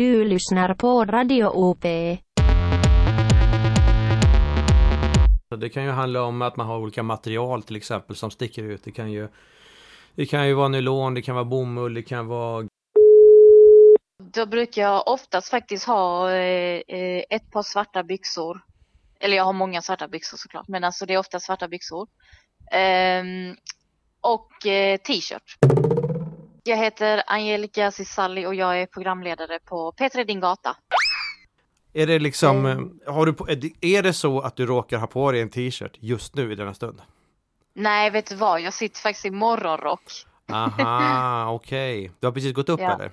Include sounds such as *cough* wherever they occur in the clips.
Du lyssnar på Radio OP. Det kan ju handla om att man har olika material till exempel som sticker ut. Det kan ju, det kan ju vara nylon, det kan vara bomull, det kan vara... Då brukar jag oftast faktiskt ha eh, eh, ett par svarta byxor. Eller jag har många svarta byxor såklart, men alltså det är ofta svarta byxor. Ehm, och eh, t-shirt. Jag heter Angelica Cisalli och jag är programledare på P3 Din Gata. Är det liksom, eh, har du på, är det- så att du råkar ha på dig en t-shirt just nu i denna stund? Nej, vet du vad? Jag sitter faktiskt i morgonrock. Aha, *laughs* okej. Du har precis gått upp Ja. eller?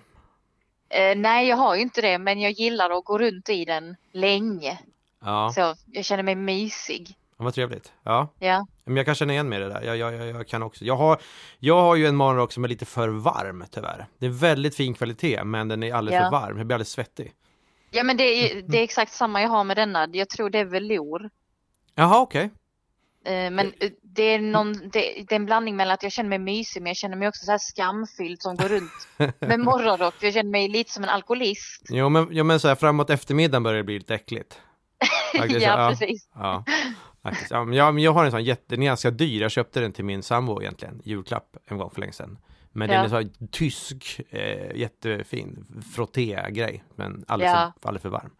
Eh, nej, jag har ju inte det, men jag gillar att gå runt i den länge. Ja, Så jag känner mig mysig. vad trevligt. Ja, Ja, men jag kan känna igen mig i det där. Jag, jag, jag, jag kan också. Jag har, jag har ju en morgonrock som är lite för varm tyvärr. Det är väldigt fin kvalitet, men den är alldeles Ja. för varm. Jag blir alldeles svettig. ja men det är, det är exakt samma jag har med denna. Jag tror det är velour. Jaha, okej. Eh, Men eh, det är, någon, det, det är en blandning mellan att jag känner mig mysig men jag känner mig också så här skamfylld som går runt *laughs* med morgonrock. Jag känner mig lite som en alkoholist. Jo, men, jo, men så här framåt eftermiddagen börjar det bli lite äckligt. *laughs* Ja, precis. Ja, faktiskt. Ja, men jag, men jag har en sån jätte, den är ganska dyr. Jag köpte den till min sambo egentligen, julklapp en gång för länge sedan. Men den Ja. är så tysk, eh, jättefin frotté-grej, men alldeles, Ja. för, alldeles för varm.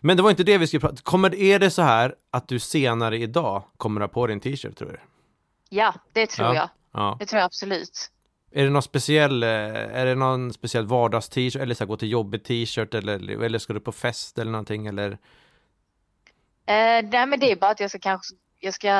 Men det var inte det vi skulle prata Kommer Är det så här att du senare idag kommer ha på dig en t-shirt tror du? Ja, det tror Ja. jag. Ja. Det tror jag absolut. Är det någon speciell, eh, är det någon speciell vardags-t-shirt eller så här, gå till jobbet t-shirt eller, eller ska du på fest eller någonting eller? Eh, nej men det är bara att jag ska kanske jag ska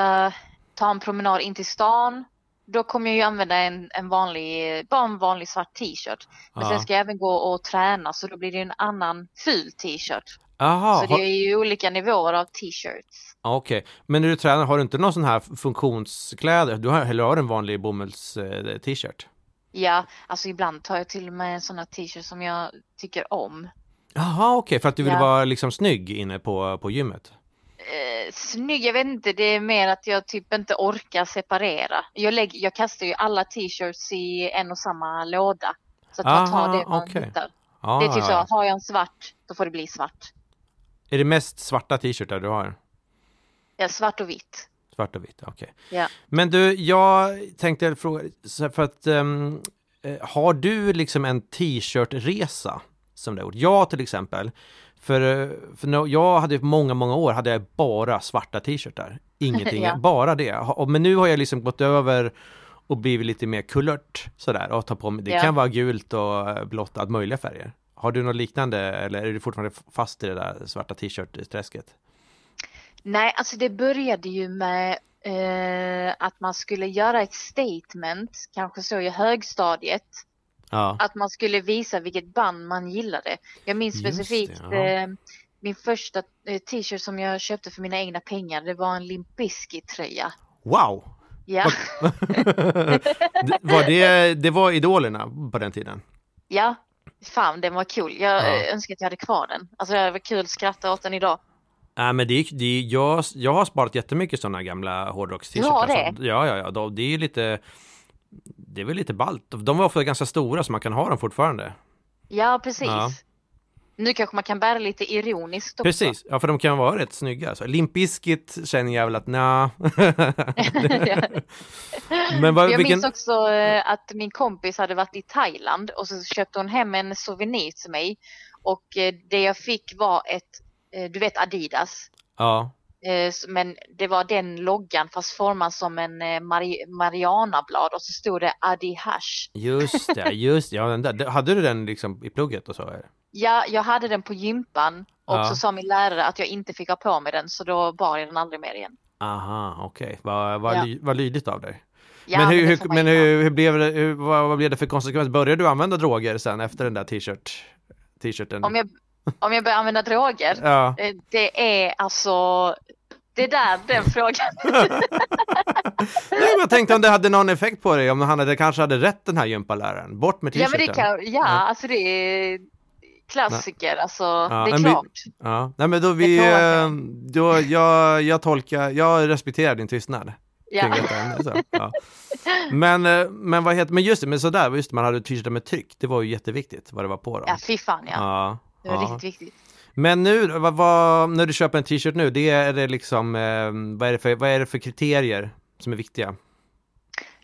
ta en promenad in till stan. Då kommer jag ju använda en, en vanlig, bara en vanlig svart t-shirt. Men Ja. sen ska jag även gå och träna så då blir det en annan ful t-shirt. Aha, så det har- är ju olika nivåer av t-shirts. Okej, men när du tränar, har du inte någon sån här funktionskläder? Du har, eller har du en vanlig bomulls eh, t-shirt? Ja, alltså ibland tar jag till och med en sån här t-shirt som jag tycker om. Jaha, okej, för att du vill Ja. vara liksom snygg inne på, på gymmet? Eh, snygg, jag vet inte, det är mer att jag typ inte orkar separera. Jag, lägger, jag kastar ju alla t-shirts i en och samma låda. Så att man tar det man okej. hittar. Ja, Det är typ ja. så, har jag en svart, då får det bli svart. Är det mest svarta t-shirtar du har? Ja, svart och vitt. Svart och vitt, okej. Ja. Men du, jag tänkte fråga, för att eh, har du liksom en t-shirt-resa som du har gjort? Jag till exempel, för, eh, för jag hade många, många år hade jag bara svarta t-shirtar. *laughs* Ingenting, Ja. bara det. Men nu har jag liksom gått över och blivit lite mer kulört sådär och ta på mig, det Ja. kan vara gult och eh, blått, allt möjliga färger. Har du något liknande eller är du fortfarande fast i det där svarta t-shirt-träsket? Nej, alltså det började ju med eh, att man skulle göra ett statement, kanske så i högstadiet. Ja. Att man skulle visa vilket band man gillade. Jag minns Just det, specifikt ja. eh, min första eh, t-shirt som jag köpte för mina egna pengar. Det var en Limp Bizkit-tröja. Wow! Ja, *laughs* var det, det var idolerna på den tiden? ja. Fan, den var cool. Jag Ja. eh, önskar att jag hade kvar den. Alltså det var kul att skratta åt den idag. Nej men det, det, jag, jag har sparat jättemycket sådana gamla hårdrocks Du har det? Ja, ja, ja. De, det är ju lite... Det är väl lite ballt. De var ofta ganska stora så man kan ha dem fortfarande. Ja, precis. Ja. Nu kanske man kan bära lite ironiskt också. Precis, ja för de kan vara rätt snygga. Så Limp Bizkit känner jag väl att nja. *laughs* men vad, Jag vilken... minns också eh, att min kompis hade varit i Thailand och så köpte hon hem en souvenir till mig. Och eh, det jag fick var ett, eh, du vet Adidas. Ja, Men det var den loggan fast formad som en eh, Mari Marianablad och så stod det Adi Hash. just det, *laughs* just det. Ja, den där. Hade du den liksom i plugget och så? eller? Ja, jag hade den på gympan och Ja. så sa min lärare att jag inte fick ha på mig den så då bar jag den aldrig mer igen. Aha, okej. Vad vad Ja. ly, lydigt av dig. Ja, men hur, hur, men hur, hur blev det, hur, vad, vad blev det för konsekvens? Började du använda droger sen efter den där t-shirt, t-shirten? Om jag, om jag börjar använda droger? Ja, Eh, Det är alltså, det där, den *laughs* frågan. Nej, men jag tänkte om det hade någon effekt på dig, om han hade, kanske hade rätt den här gympaläraren. Bort med Ja t-shirten. men det kan, ja, alltså det är klassiker, alltså det är men vi- klart. Ja, nej men då vi, eh, då, jag, jag tolkar, jag respekterar din tystnad. Ja. detta ja. Men, eh, men vad heter, men just det, men sådär, just det, man hade t-shirtar med tryck, det var ju jätteviktigt vad det var på dem. ja, fy fan ja. Ja, Det var Ja. riktigt viktigt. Men nu, vad, vad, när du köper en t-shirt nu, det är det liksom, eh, vad, är det för, vad är det för kriterier som är viktiga?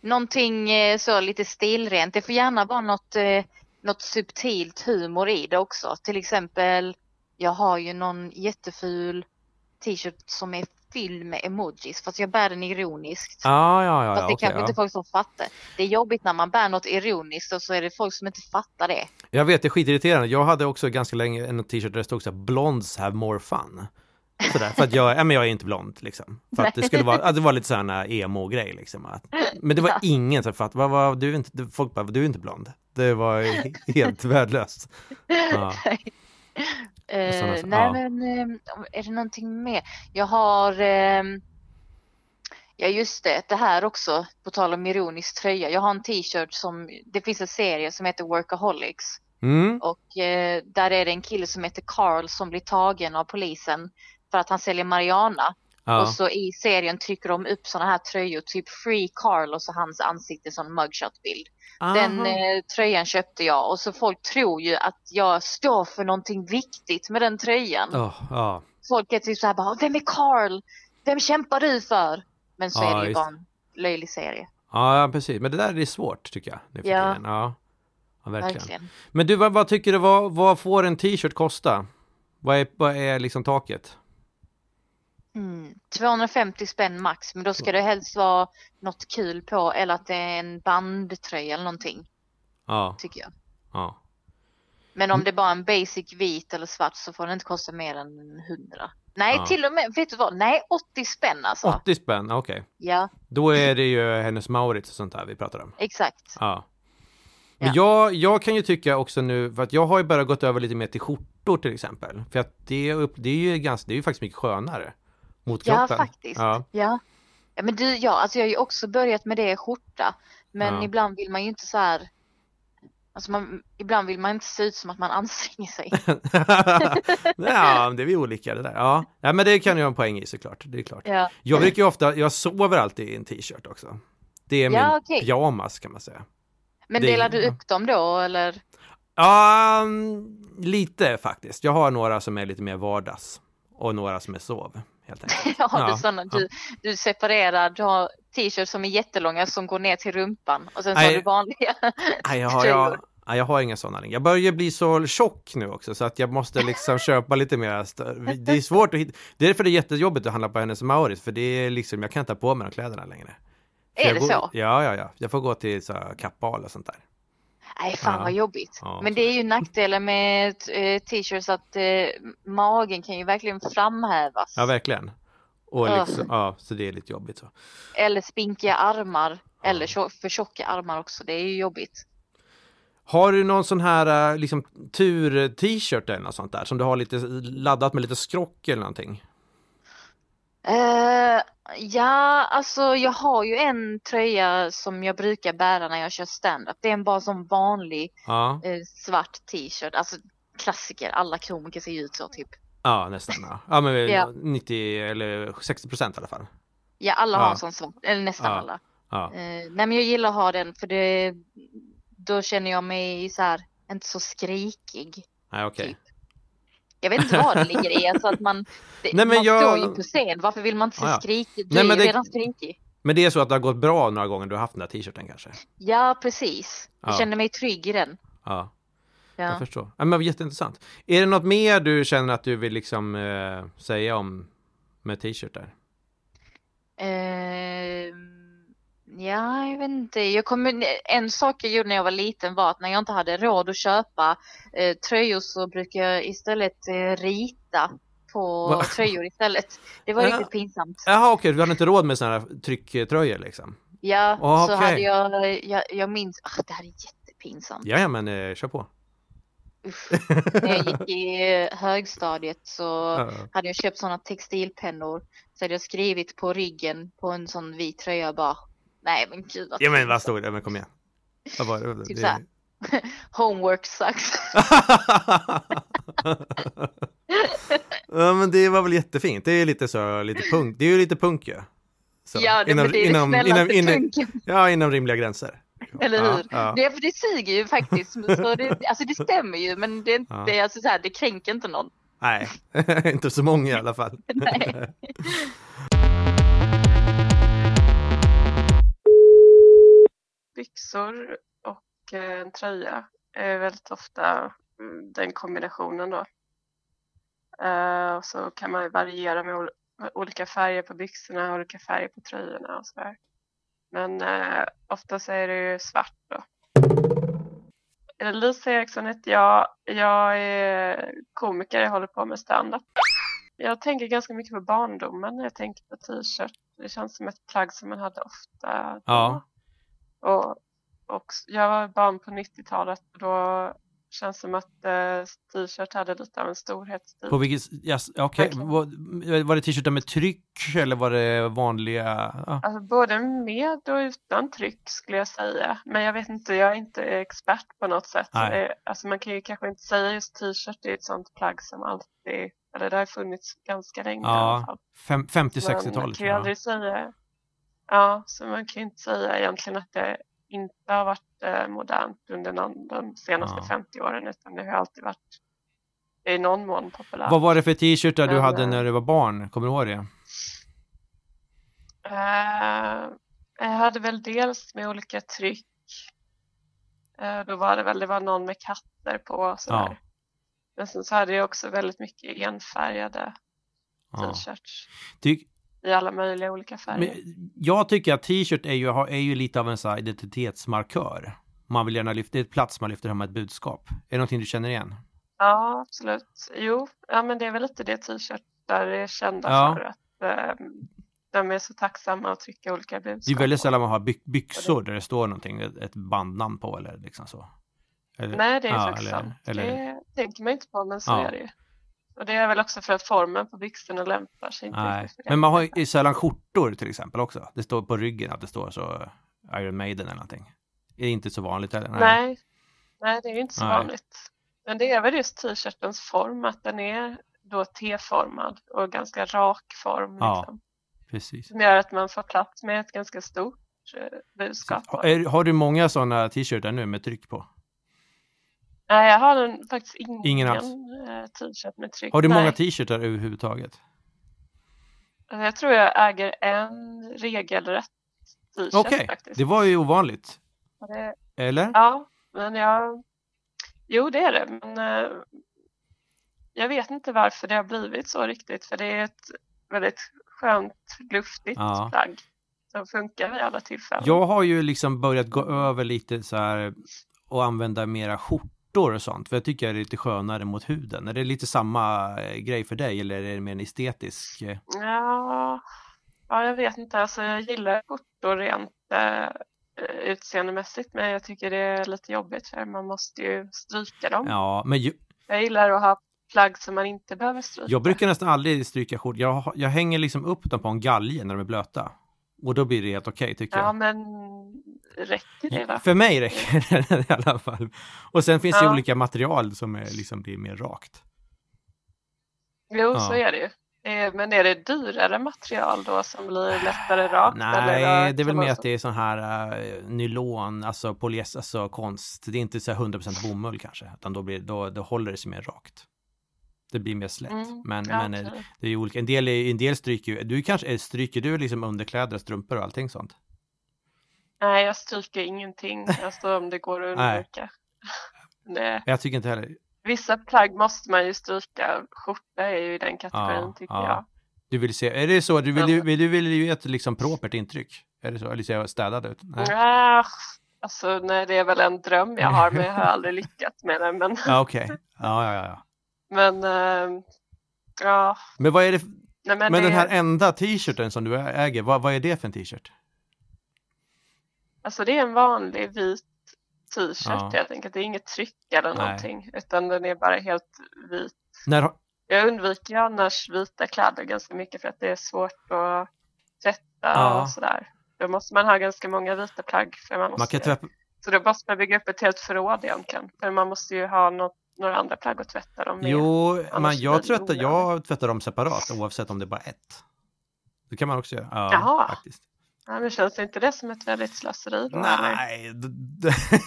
Någonting eh, så lite stilrent. Det får gärna vara något, eh, något subtilt humor i det också. Till exempel, jag har ju någon jätteful t-shirt som är fylld med emojis fast jag bär den ironiskt. Ah, ja, ja, Fast ja, det okej, kanske ja. inte folk som fattar. Det är jobbigt när man bär något ironiskt och så är det folk som inte fattar det. Jag vet, det är skitirriterande. Jag hade också ganska länge en t-shirt där det stod så här, blondes have more fun. Sådär, för att jag, ja, men jag är inte blond liksom. För att det skulle vara, att det var lite sån emo-grej liksom. Att, men det var ingen som fattade, vad, vad, du är inte, folk bara, du är inte blond. Det var helt värdelöst. *laughs* Ja. Eh, nej ja. men eh, är det någonting mer? Jag har eh, Ja just det, det här också på tal om ironisk tröja. Jag har en t-shirt som, det finns en serie som heter Workaholics. Mm, Och eh, där är det en kille som heter Carl som blir tagen av polisen för att han säljer marijuana. Ja. Och så i serien trycker de upp sådana här tröjor, typ Free Carl och så hans ansikte som mugshot-bild. Den eh, tröjan köpte jag och så folk tror ju att jag står för någonting viktigt med den tröjan. Åh, ja. Folk är typ såhär bara, vem är Carl? Vem kämpar du för? Men så Ja, är det ju bara en löjlig serie. ja, precis. Men det där är svårt tycker jag. nu för Ja. tiden. ja. Ja, verkligen. Verkligen. Men du, vad, vad tycker du, vad, vad får en t-shirt kosta? Vad är, vad är liksom taket? Mm. 250 spänn max, men då ska det helst vara något kul på eller att det är en bandtröja eller någonting, Ja, tycker jag. ja. Men Mm. om det är bara en basic vit eller svart så får den inte kosta mer än 100. Nej, Ja. till och med, vet du vad? Nej, 80 spänn alltså. 80 spänn, okej. Ja, Då är det ju hennes Maurits och sånt där vi pratar om. exakt. Ja. Men Ja. jag, jag kan ju tycka också nu, för att jag har ju bara gått över lite mer till skjortor till exempel. För att det är, upp, det är ju ganska, det är ju faktiskt mycket skönare. Mot Ja, kroppen. faktiskt. Ja, Ja. ja men du, ja, alltså jag har ju också börjat med det skjorta. Men Ja. ibland vill man ju inte så här. Alltså man, ibland vill man inte se ut som att man anstränger sig. *laughs* *laughs* ja, det är vi olika det där. Ja. ja, men det kan ju ha en poäng i såklart. Det är klart. Ja, Jag brukar ju ofta, jag sover alltid i en t-shirt också. Det är min Ja, okej. pyjamas kan man säga. men Det- delar du upp dem då eller? Ja, mm, lite faktiskt. Jag har några som är lite mer vardags och några som är sov helt *laughs* enkelt. Har Ja, du sådana, du, du separerar, du har t-shirts som är jättelånga som går ner till rumpan och sen så har du vanliga. *laughs* Nej, jag har, jag, nej, jag har inga sådana längre. Jag börjar bli så tjock nu också så att jag måste liksom *laughs* köpa lite mer. Det är svårt att hitta. Det är därför det är jättejobbigt att handla på hennes Mauritz för det är liksom, jag kan inte ha på mig de kläderna längre. Är det går, så? Ja, ja, ja. Jag får gå till så här Kappahl och sånt där. Nej fan Ja. vad jobbigt. Ja, Men det är ju nackdelen med eh, t-shirts att eh, magen kan ju verkligen framhävas. Ja, verkligen. Och liksom, ja, så det är lite jobbigt så. Eller spinkiga armar. Eller för tjocka armar också. Det är ju jobbigt. Har du någon sån här äh, liksom tur-t-shirt eller något sånt där som du har lite laddat med lite skrock eller någonting? Eh, ja, alltså jag har ju en tröja som jag brukar bära när jag kör stand-up. Det är en bara som vanlig Ja, eh, svart t-shirt. Alltså klassiker. Alla komiker ser ju ut så typ. ja nästan. Ja, ja men *laughs* Ja. 90 eller 60 procent i alla fall. Ja, alla har en sån svart. Eller nästan alla. Eh, nej men jag gillar att ha den för det då känner jag mig så här inte så skrikig. nej okej. Typ. Jag vet inte vad det ligger i, alltså att man, det, Nej, men man jag- står ju på scen, varför vill man inte se Ja, ja. skrikig? Du Nej, är ju det- redan skrikig. Men det är så att det har gått bra några gånger du har haft den där t-shirten kanske? Ja, precis. Jag Ja. känner mig trygg i den. Ja, Ja. jag förstår. Ja, men jätteintressant. Är det något mer du känner att du vill liksom eh, säga om med t-shirtar? Ehm, ja, jag vet inte. Jag kommer, en sak jag gjorde när jag var liten var att när jag inte hade råd att köpa eh, tröjor så brukar jag istället eh, rita på Va? tröjor istället. Det var Ja. riktigt pinsamt. Jaha okej, du hade inte råd med sådana här trycktröjor liksom? Ja, Ah, så okej. hade jag, jag, jag minns, ah, det här är jättepinsamt. Ja, men eh, kör på. Usch. När jag gick i eh, högstadiet så Ja. hade jag köpt sådana textilpennor. Så hade jag skrivit på ryggen på en sån vit tröja bara, nej men gud Ja men vad stod det? Men kom igen. Vad var det? Typ det... *laughs* Homework sucks. *laughs* ja men det var väl jättefint. Det är lite så, lite punk. Det är ju lite punk ju. Så, ja, det, men det är inom, inom, inom. Ja, inom rimliga gränser. Eller Ja, hur? ja. Det, för det säger ju faktiskt, så det, *laughs* alltså det stämmer ju men det, Ja. det, alltså så här, det kränker inte någon. Nej, inte så många i alla fall. Nej. Byxor och eh, en tröja är väldigt ofta mm, den kombinationen då. Eh, och så kan man variera med olika färger på byxorna, olika färger på tröjorna och sådär. Men eh, oftast är det ju svart då. Lisa Eriksson heter jag. Jag är komiker, jag håller på med standup. Jag tänker ganska mycket på barndomen när jag tänker på t-shirt. Det känns som ett plagg som man hade ofta då. Ja. Och, och jag var barn på 90-talet och då känns det som att eh, t-shirt hade lite av en storhetstid. På vilket, yes, okej, Verkligen. var, var det t-shirtar med tryck eller var det vanliga? Ja. Alltså både med och utan tryck skulle jag säga. Men jag vet inte, jag är inte expert på något sätt. Nej. Eh, Alltså man kan ju kanske inte säga just t-shirt, det är ett sånt plagg som alltid, eller det har funnits ganska länge i alla Ja, fall. fem- Man 50-60-talet. kan ju aldrig säga, ja, så man kan inte säga egentligen att det inte har varit eh, modernt under någon, de senaste Ja. 50 åren utan det har alltid varit i någon mån populärt. Vad var det för t-shirtar du hade eh, när du var barn? Kommer du ihåg det? Eh, jag hade väl dels med olika tryck. Eh, då var det väl det var någon med katter på sådär. Ja. Men sen så hade jag också väldigt mycket enfärgade Ja. t-shirts Ty, i alla möjliga olika färger. men, jag tycker att t-shirt är ju, är ju lite av en så identitetsmarkör. Man vill gärna lyfta, det är ett plats man lyfter hem ett budskap. Är det någonting du känner igen? Ja, absolut. Jo, ja, men det är väl lite det t-shirtar är kända Ja. för. Att, eh, de är så tacksamma att trycka olika budskap. Det är väldigt sällan man har by, byxor där det står någonting, ett, bandnamn på eller liksom så. Eller, Nej, det är ja, faktiskt eller- eller- Det tänker man inte på, men så Ja. är det ju. Och det är väl också för att formen på byxorna lämpar sig inte Nej, men man har ju sällan skjortor till exempel också. Det står på ryggen att det står så Iron Maiden eller någonting. Det är inte så vanligt heller. Nej. Nej, det är ju inte så Nej. vanligt. Men det är väl just t-shirtens form, att den är då T-formad och ganska rak form. Ja. Liksom, Precis. som gör att man får plats med ett ganska stort eh, budskap. Har, är, har du många sådana t-shirtar nu med tryck på? Nej, jag har en, faktiskt ingen, Ingen eh, t-shirt med tryck. Har du Nej. många t-shirtar överhuvudtaget? Alltså, Jag tror jag äger en regelrätt t-shirt Okej, faktiskt. det var ju ovanligt. Det, Eller? Ja, men jag... Jo, det är det, men eh, jag vet inte varför det har blivit så riktigt, för det är ett väldigt skönt, luftigt Ja. plagg som funkar vid alla tillfällen. Jag har ju liksom börjat gå över lite så här och använda mera skjortor och sånt. För jag tycker det är lite skönare mot huden. Är det lite samma eh, grej för dig eller är det mer en estetisk? eh? Ja, ja, jag vet inte. Alltså, jag gillar skjortor rent eh, utseendemässigt, men jag tycker det är lite jobbigt för man måste ju stryka dem. Ja, men ju, Jag gillar att ha plagg som man inte behöver stryka. jag brukar nästan aldrig stryka skjortor. Jag, jag hänger liksom upp dem på en galge när de är blöta. Och då blir det helt okej tycker Ja, jag. men räcker det? Va? För mig räcker det *laughs* i alla fall. Och sen finns det Ja. olika material som är liksom blir mer rakt. Jo, Ja. så är det ju. Eh, Men är det dyrare material då som blir lättare rakt? Nej, eller det är väl mer att det är sån här uh, nylon, alltså polyester, alltså konst. Det är inte så här 100% bomull kanske, utan då, blir, då, då håller det sig mer rakt. Det blir mer slätt. Mm, Men, ja, men eh, det är ju olika. En del, är, en del stryker ju, du kanske, eh, stryker du liksom underkläder, strumpor och allting sånt? Nej, jag stryker ingenting, alltså om det går att *laughs* undvika. *laughs* det, Jag tycker inte heller. vissa plagg måste man ju stryka. Skjorta är ju i den kategorin Ja, tycker ja. jag. Du vill se, är det så, du vill, ju- vill, du vill ju ett liksom propert intryck? Är det så? Eller ser jag städad ut? Nej. Ja, alltså nej, det är väl en dröm jag har, men jag har aldrig lyckats med det. Men, *laughs* Ja, okej. Ja, ja, ja, ja. Men eh, ja, Men vad är det, nej, men, men det, den här enda t-shirten som du äger, vad, vad är det för en t-shirt? Alltså det är en vanlig vit t-shirt Ja. helt enkelt. Det är inget tryck eller Nej. någonting, utan den är bara helt vit. När, Jag undviker annars vita kläder ganska mycket för att det är svårt att tvätta Ja. och sådär. Då måste man ha ganska många vita plagg. För man, måste, man kan tvätta, Så då måste man bygga upp ett helt förråd egentligen. För man måste ju ha något, några andra plagg att tvätta dem med. Jo, men jag, tvättar, jag tvättar dem separat oavsett om det är bara ett. Det kan man också göra. Ja, Jaha. faktiskt. Ja, men känns inte det som ett väldigt slöseri då? Nej,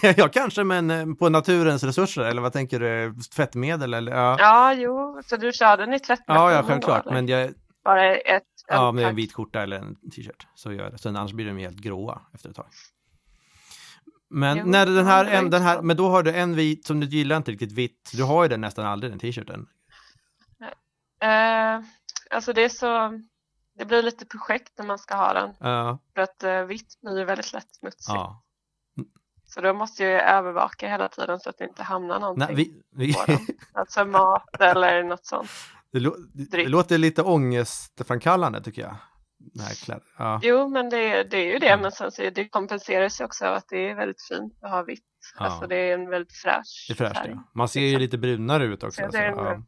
*laughs* ja kanske men eh, på naturens resurser eller vad tänker du? Tvättmedel eller? Ja, Ja, jo, så du kör den i tvättmaskinen ja, ja då, självklart. eller? Men jag, Bara ett ja, med en vit skjorta eller en t-shirt så gör jag det. Sen annars blir de helt gråa efter ett tag. Men Jo, när den här, en, den här, men då har du en vit som du gillar inte riktigt vitt. Du har ju den nästan aldrig den t-shirten. Eh, alltså det är så, det blir lite projekt när man ska ha den. Ja, För att eh, vitt blir ju väldigt lätt smutsigt. ja. Så då måste jag ju övervaka hela tiden så att det inte hamnar någonting Nej, vi, vi, på den. Alltså mat eller något sånt. det, lå, det, låter lite ångestframkallande tycker jag. Kläder. Ja, Jo, men det, är- det är ju det. Ja. Men sen så det kompenserar sig också av att det är väldigt fint att ha vitt. Ja. Alltså det är en väldigt fräsch det är fräscht ja. Man ser ju lite brunare ut också. Ja, Så, det är en- ja.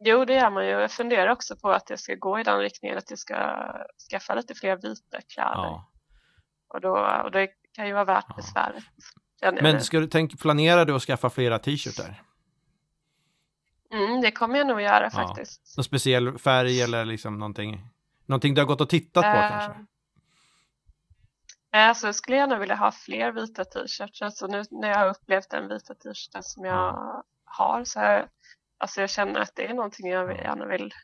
Jo, det gör man ju. Jag funderar också på att jag ska gå i den riktningen, att jag ska skaffa lite fler vita kläder. Och, då, och det kan ju vara värt besväret. Men ska du tänka, planerar du att skaffa flera t-shirtar? Mm, det kommer jag nog göra faktiskt. Någon speciell färg eller liksom någonting? Någonting du har gått och tittat på Eh, kanske? Eh, Så jag skulle gärna vilja ha fler vita t-shirts. Alltså nu när jag har upplevt den vita t-shirten som jag har så här, alltså jag känner att det är någonting jag Ja. gärna vill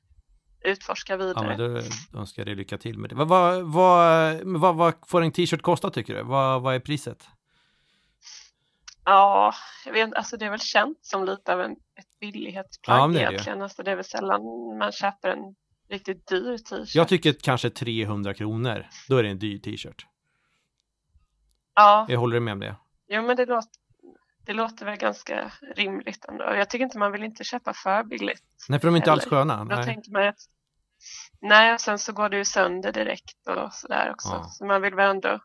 utforska Ja, vidare. men då, då önskar jag dig lycka till med det. Vad, vad, vad, men vad, vad får en t-shirt kosta tycker du? Vad, vad är priset? Ja, jag vet, alltså det är väl känt som lite av en, ett billighetsplagg Ja, men det är det egentligen. Alltså det är väl sällan man köper en riktigt dyr t-shirt. Jag tycker kanske 300 kronor, då är det en dyr t-shirt. Ja, Jag håller med om det. jo, men det låter, det låter väl ganska rimligt ändå. Jag tycker inte man vill inte köpa för billigt. Nej, för de är inte alls Eller- sköna. Då Nej. tänker man att nej, och sen så går det ju sönder direkt och sådär också. Ja. Så man vill väl ändå,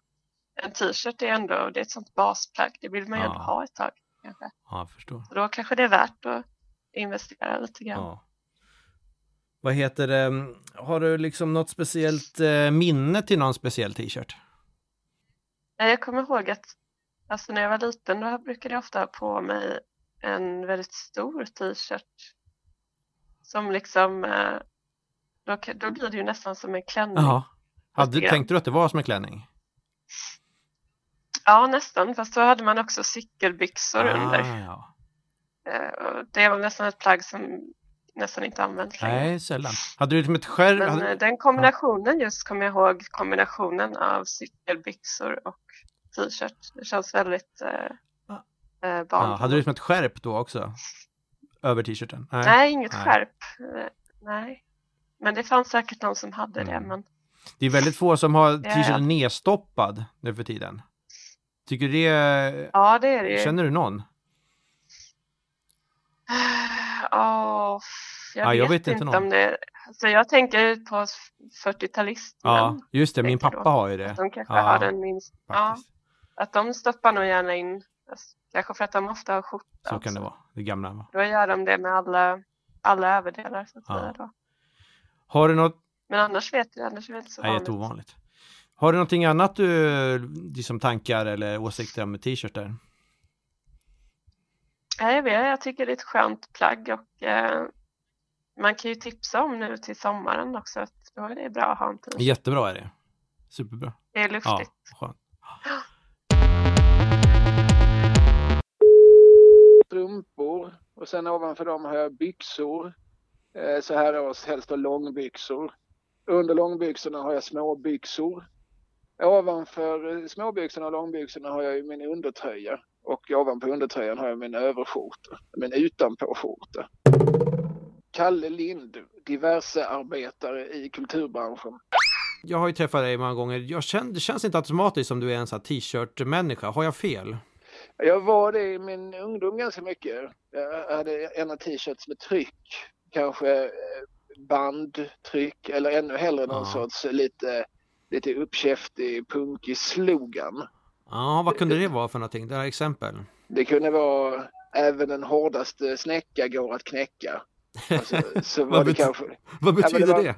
en t-shirt är ändå, det är ett sånt basplagg, det vill man ju Ja. ändå ha ett tag. Kanske. Ja, jag förstår. Så då kanske det är värt att investera lite grann. Ja. Vad heter det? Har du liksom något speciellt eh, minne till någon speciell t-shirt? Jag kommer ihåg att alltså när jag var liten då brukade jag ofta ha på mig en väldigt stor t-shirt. Som liksom, eh, då, då blir det ju nästan som en klänning. Jaha. Hade, tänkte du att det var som en klänning? Ja, nästan. Fast då hade man också cykelbyxor under. Ah, ja. Eh, Det väl nästan ett plagg som nästan inte används längre. Nej, sällan. Hade du liksom ett skärp? Men hade... eh, den kombinationen just kommer jag ihåg, kombinationen av cykelbyxor och t-shirt. Det känns väldigt eh, eh, ja, barn. hade du liksom ett skärp då också? Över t-shirten? Nej, inget Nej. skärp. Nej. Men det fanns säkert någon som hade det. Mm. Men Det är väldigt få som har Ja, ja. t-shirten nedstoppad nu för tiden. Tycker du det... ja, det är det ju. Känner du någon? Jag, Ja, jag vet vet inte någon. om det... Alltså jag tänker på 40-talisterna. Ja, just det. Min pappa då. har ju det. De kanske Ja, har den minst. Ja, att de stoppar nog gärna in. alltså, Kanske för att de ofta har skjorta. Så kan också. det vara. Det gamla. va? Då gör de det med alla, alla överdelar så att Ja. säga då. Har du något... Men annars vet jag, annars är det inte så Nej, vanligt. jätteovanligt. Har du någonting annat du liksom tankar eller åsikter om t-shirtar? Ja, jag vet, jag tycker det är ett skönt plagg och eh, man kan ju tipsa om nu till sommaren också att då är det bra att ha en t-shirt. Jättebra är det. Superbra. Det är Ja, luftigt. skönt. *gasps* strumpor och sen ovanför dem har jag byxor. Eh, Så här års helst långbyxor. Under långbyxorna har jag småbyxor. Ovanför eh, småbyxorna och långbyxorna har jag ju min undertröja. Och ovanpå undertröjan har jag min överskjorta, min utanpåskjorta. Kalle Lind, diverse arbetare i kulturbranschen. Jag har ju träffat dig många gånger. Jag känner, det känns inte automatiskt som du är en sån t-shirt-människa. Har jag fel? Jag var det i min ungdom ganska mycket. Jag hade gärna t-shirts med tryck. Kanske eh, bandtryck eller ännu hellre någon Ja. sorts lite, lite uppkäftig, punkig slogan. Ja, vad kunde det vara för någonting? Det här exempel. Det kunde vara även den hårdaste snäcka går att knäcka. Alltså, så *laughs* var det kanske, Vad men det betyder var- det?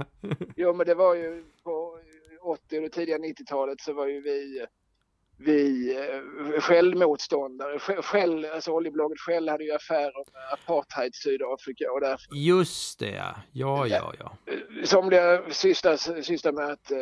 jo men det var ju på 80 och tidiga 90-talet så var ju vi vi eh, Shell-motståndare. Shell- Shell, alltså oljebolaget Shell hade ju affärer med apartheid Sydafrika och därför Just det, ja. Ja, ja, ja. somliga sysslar, med att eh,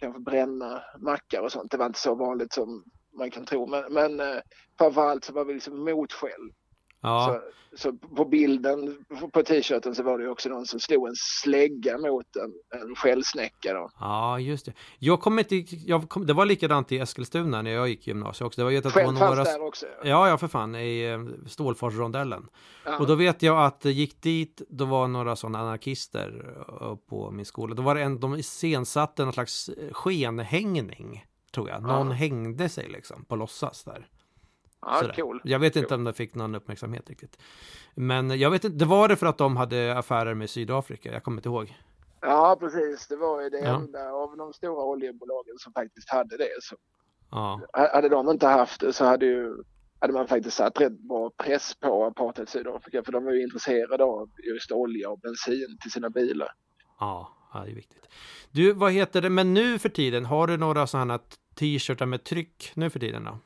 kanske bränna mackar och sånt. Det var inte så vanligt som man kan tro. Men, men eh, framförallt så var vi liksom motskälld. Ja, Så, så på bilden på t-shirten så var det ju också någon som slog en slägga mot en, en skällsnäcka då. ja just det. Jag kommer inte, jag kom, det var likadant i Eskilstuna när jag gick gymnasiet också. Det var det var Själv fanns några... där också. Ja, ja för fan, i eh, Stålforsrondellen. Ja. Och då vet jag att det gick dit, då var några sådana anarkister eh, på min skola. Då var det en, de iscensatte någon slags eh, skenhängning, tror jag. Någon Ja. hängde sig liksom på låtsas där. Ja, Sådär. cool. Jag vet inte Cool. om det fick någon uppmärksamhet riktigt. Men jag vet inte, det var det för att de hade affärer med Sydafrika, jag kommer inte ihåg. Ja, precis. Det var ju det Ja. enda av de stora oljebolagen som faktiskt hade det. Så Ja, hade de inte haft det så hade ju hade man faktiskt satt rätt bra press på apartheid Sydafrika för de var ju intresserade av just olja och bensin till sina bilar. ja, ja, det är viktigt. Du, vad heter det, men nu för tiden, har du några sådana t-shirtar med tryck nu för tiden då?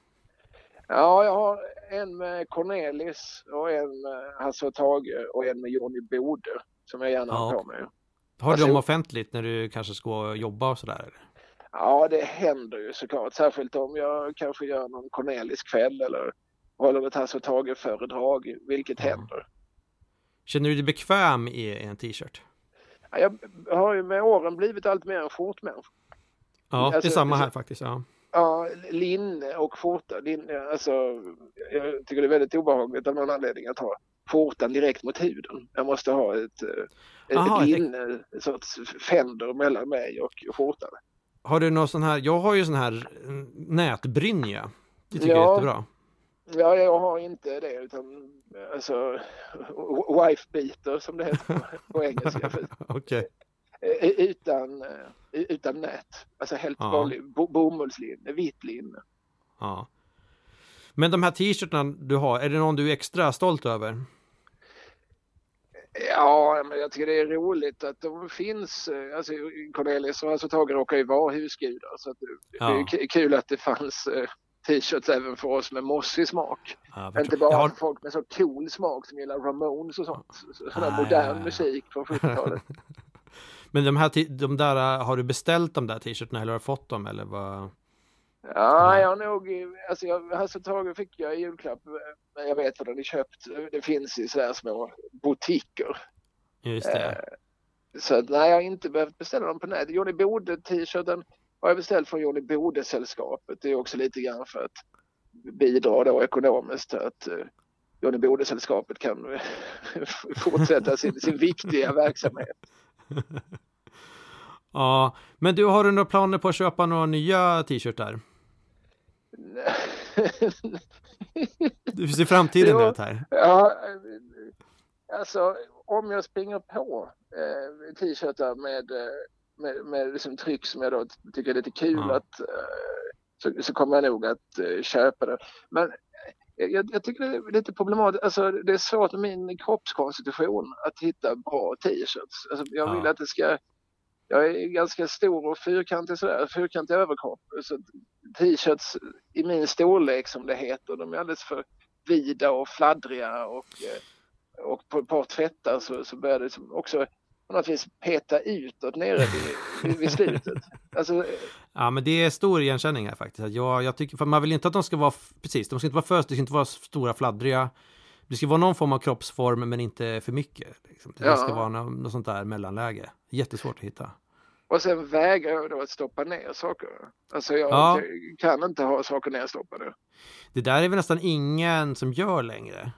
Ja, jag har en med Cornelis och en med Hasse och Tage och en med Johnny Bode som jag gärna har Ja. på mig. Har du dem offentligt när du kanske ska jobba och sådär? Ja, det händer ju såklart. Särskilt om jag kanske gör någon Cornelis kväll eller håller ett Hasse och Tage-föredrag, vilket Ja. händer. Känner du dig bekväm i en t-shirt? Ja, Jag har ju med åren blivit allt mer en skjortmänniska. Ja, det är Alltså, samma här alltså- faktiskt. Ja. Ja, linne och skjorta. Linne, alltså, jag tycker det är väldigt obehagligt av någon anledning att ha skjortan direkt mot huden. Jag måste ha ett, eh, ett, Aha, ett linne, ett sorts fänder mellan mig och skjortan. Har du någon sån här, jag har ju sån här nätbrynja. Det tycker jag är Ja. jättebra. Ja, jag har inte det utan alltså wife beater som det heter på, på engelska. *laughs* Okej. Eh, utan, eh, utan nät. Alltså helt Ja. vanlig bo, bomullslinne, vitt linne. Ja. Men de här t-shirtarna du har, är det någon du är extra stolt över? Ja, men jag tycker det är roligt att de finns. eh, Alltså Cornelius och alltså Tage råkar ju vara husgudar så det, det är Ja. kul att det fanns eh, t-shirts även för oss med mossig smak. Ja, Inte bara har- folk med så cool smak som gillar Ramones och sånt. Så- Sån Ah, modern ja, ja. musik från 70-talet. *laughs* Men de här, de där, äh, har du beställt de där t-shirtarna eller har du fått dem eller vad? Ja, jag har nog, alltså jag, Hasse Tage fick jag i julklapp, eh, men jag vet vad de är köpt. Det finns i sådär små butiker. Just det. Så att, nej, jag har inte behövt beställa dem på nätet. Johnny Bode t-shirten har jag beställt från Johnny Bode-sällskapet. Det är också lite grann för att bidra då ekonomiskt till att uh, Johnny Bode-sällskapet kan eh, *laughs* fortsätta sin, sin viktiga verksamhet. *laughs* Ja, men du har du några planer på att köpa några nya t-shirtar? *laughs* Du ser framtiden Jo. ut här. ja, alltså om jag springer på eh, t-shirtar med, eh, med, med liksom tryck som jag då tycker är lite kul Ja. att eh, så, så kommer jag nog att eh, köpa det. Men jag, jag tycker det är lite problematiskt. Alltså, det är svårt med min kroppskonstitution att hitta bra t-shirts. Alltså, jag vill Ja. att det ska... Jag är ganska stor och fyrkantig sådär, fyrkantig överkropp. Så t-shirts i min storlek som det heter, de är alldeles för vida och fladdriga och, eh, och på ett par tvättar så, så börjar det liksom också på något vis peta utåt nere vid, vid, vid slutet. *laughs* Alltså, Ja, men det är stor igenkänning här faktiskt. Jag, jag tycker, för man vill inte att de ska vara, precis, de ska inte vara för, det ska inte vara stora fladdriga. Det ska vara någon form av kroppsform men inte för mycket. Liksom. Det Ja. ska vara något, något sånt där mellanläge. Jättesvårt att hitta. Och sen vägrar jag då att stoppa ner saker. Alltså jag Ja. kan inte ha saker nerstoppade. Det där är väl nästan ingen som gör längre.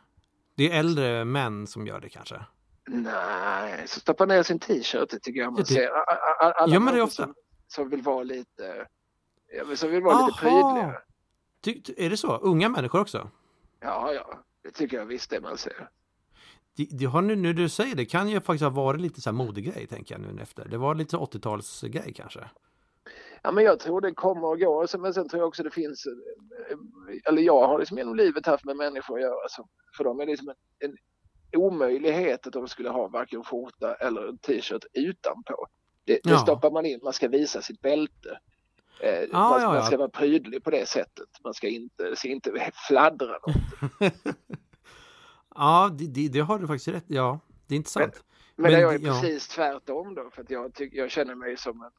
Det är äldre män som gör det kanske. Nej, så stoppa ner sin t-shirt tycker jag man det- ser. Alla Gör man det ofta? Som, som vill vara lite, som vill vara lite Aha. prydliga. Ty, är det så? Unga människor också? Ja, ja, det tycker jag visst det man ser. Det, det har nu, nu du säger det kan ju faktiskt ha varit lite så här modegrej tänker jag nu efter. Det var lite så 80-talsgrej kanske. Ja, men jag tror det kommer att gå. Så- Men sen tror jag också det finns, eh, eller jag har liksom genom livet haft med människor att göra. Så för dem är det liksom en, en omöjlighet att de skulle ha varken skjorta eller t-shirt utanpå. Det, det Ja. stoppar man in, man ska visa sitt bälte. Eh, Ja, man, ja, man ja. ska vara prydlig på det sättet. Man ska inte, ska inte fladdra något. *laughs* Ja, det, det, det har du faktiskt rätt Ja, det är intressant. Men Men jag är precis tvärtom då för att jag, tycker, jag känner mig som en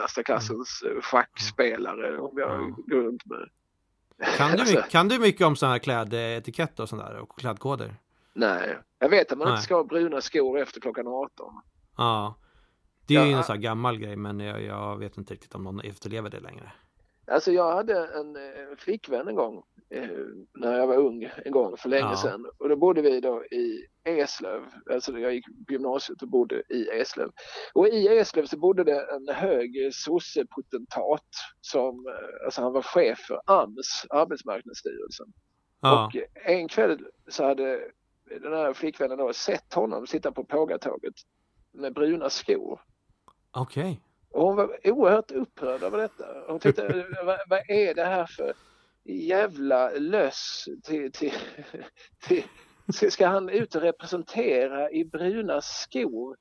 värsta klassens eh, schackspelare om jag Mm. går runt med. Kan du, *laughs* Alltså, kan du mycket om sådana här klädetikett och sånt där och klädkoder? Nej, jag vet att man Nej. inte ska ha bruna skor efter klockan 18. Ja. Det är ju Ja, en sån här gammal grej men jag, jag vet inte riktigt om någon efterlever det längre. Alltså jag hade en eh, flickvän en gång eh, när jag var ung en gång för länge Ja. sedan och då bodde vi då i Eslöv, alltså jag gick gymnasiet och bodde i Eslöv. Och i Eslöv så bodde det en hög sossepotentat som, eh, alltså han var chef för AMS, Arbetsmarknadsstyrelsen. Ja. Och en kväll så hade den här flickvännen då sett honom sitta på pågatåget med bruna skor. Okej. Och hon var oerhört upprörd över detta. Hon tyckte, *laughs* vad, vad är det här för jävla löss till, till, till, ska- han ut och representera i bruna skor?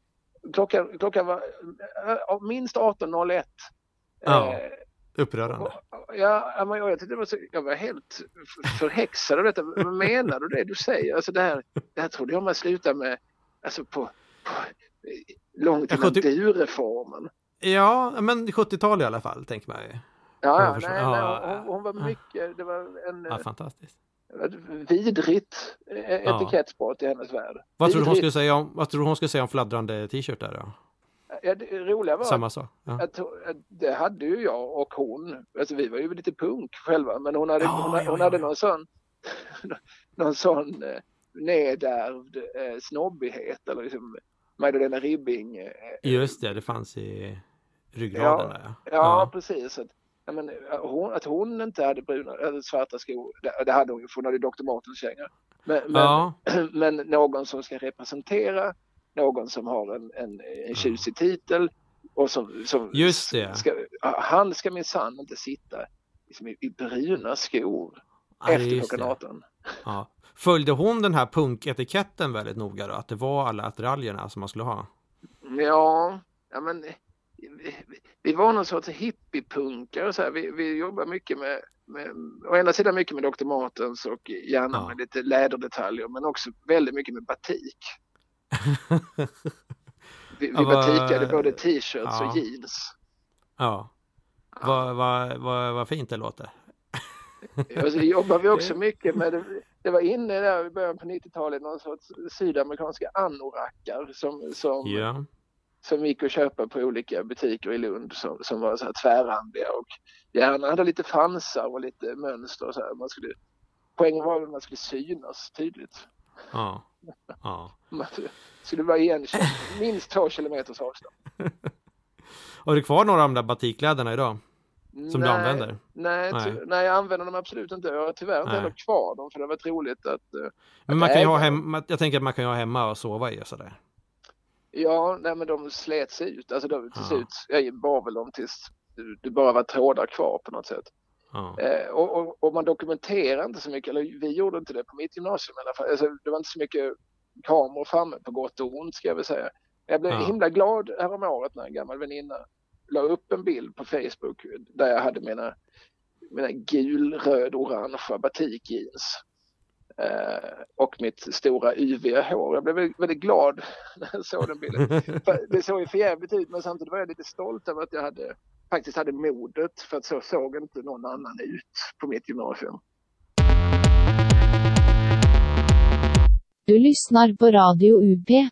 Klockan, klockan var äh, minst 18.01. Ja. Eh, Upprörande. Ja, ja, men jag, tyckte det var så, jag var helt förhäxad av detta. Vad menar du det du säger? Alltså det här, det här trodde jag man slutade med alltså på, på långt innan skötte- du-reformen. Ja, men 70-tal i alla fall tänker man ju. Ja, nej, nej, hon, hon var mycket, det var en, Ja, fantastiskt. ett vidrigt eh, Ja. etikettsbrott i hennes värld. Vad tror du hon skulle säga om, vad tror hon skulle säga om fladdrande t-shirtar då? Ja, det roliga var Samma sak. Ja. att, att det hade ju jag och hon, alltså vi var ju lite punk själva, men hon hade, Ja, hon, hon hade någon sån, *laughs* någon sån eh, nedärvd eh, snobbighet eller liksom Magdalena Ribbing. Eh, Just det, det fanns i ryggraden där ja. Ja, precis. Att, ja, men, eh, hon, att hon inte hade bruna, eller svarta skor, det, det hade hon ju för hon hade Dr. Martens kängor. Men, men, Ja, *clears throat* men någon som ska representera, någon som har en, en, en tjusig titel och som, som Just det. Ska, han ska minsann inte sitta liksom, i, i bruna skor ja, efter klockan det. 18. Ja. Följde hon den här punketiketten väldigt noga då? Att det var alla attiraljerna som man skulle ha? Ja, ja men vi, vi- var någon sorts hippiepunkare så här. Vi, vi jobbar mycket med, med, å ena sidan mycket med Dr. Martens och gärna Ja. med lite läderdetaljer men också väldigt mycket med batik. Vi, *laughs* vi Ja, batikade både t-shirts ja. och jeans. Ja. Vad vad vad vad fint det låter. Och så jobbar vi också *laughs* mycket med, det, var inne där i början på 90-talet någon sorts sydamerikanska anorakar som, som, Ja. som gick att köpa på olika butiker i Lund som, som var så här tvärrandiga och gärna hade lite fransar och lite mönster och så här. Man skulle, poängen var att man skulle synas tydligt. Ja. *laughs* Ja. Man skulle vara igenkänd, minst två kilometers avstånd. *laughs* Har du kvar några av de där batikkläderna idag? Som du använder? Nej, Nej. nej, jag använder dem absolut inte. Jag har tyvärr inte Nej. heller kvar dem för det har varit roligt att eh, Men man kan ju ha hemma, jag tänker att man kan ju ha hemma och sova i och sådär. Ja, nej men de slets ut. Alltså de, till Ja. slut, jag bar väl dem tills det bara var trådar kvar på något sätt. Ja. Eh, och, och, och man dokumenterar inte så mycket, eller vi gjorde inte det på mitt gymnasium i alla fall. Alltså, det var inte så mycket kameror framme på gott och ont ska jag väl säga. Jag blev Ja. himla glad häromåret när en gammal väninna la upp en bild på Facebook där jag hade mina, mina gul, röd, orangea batikjeans. Eh, och mitt stora yviga hår. Jag blev väldigt, väldigt glad *laughs* när jag såg den bilden. *laughs* Det såg ju för jävligt ut men samtidigt var jag lite stolt över att jag hade, faktiskt hade modet för att så såg inte någon annan ut på mitt gymnasium. Du lyssnar på Radio UP.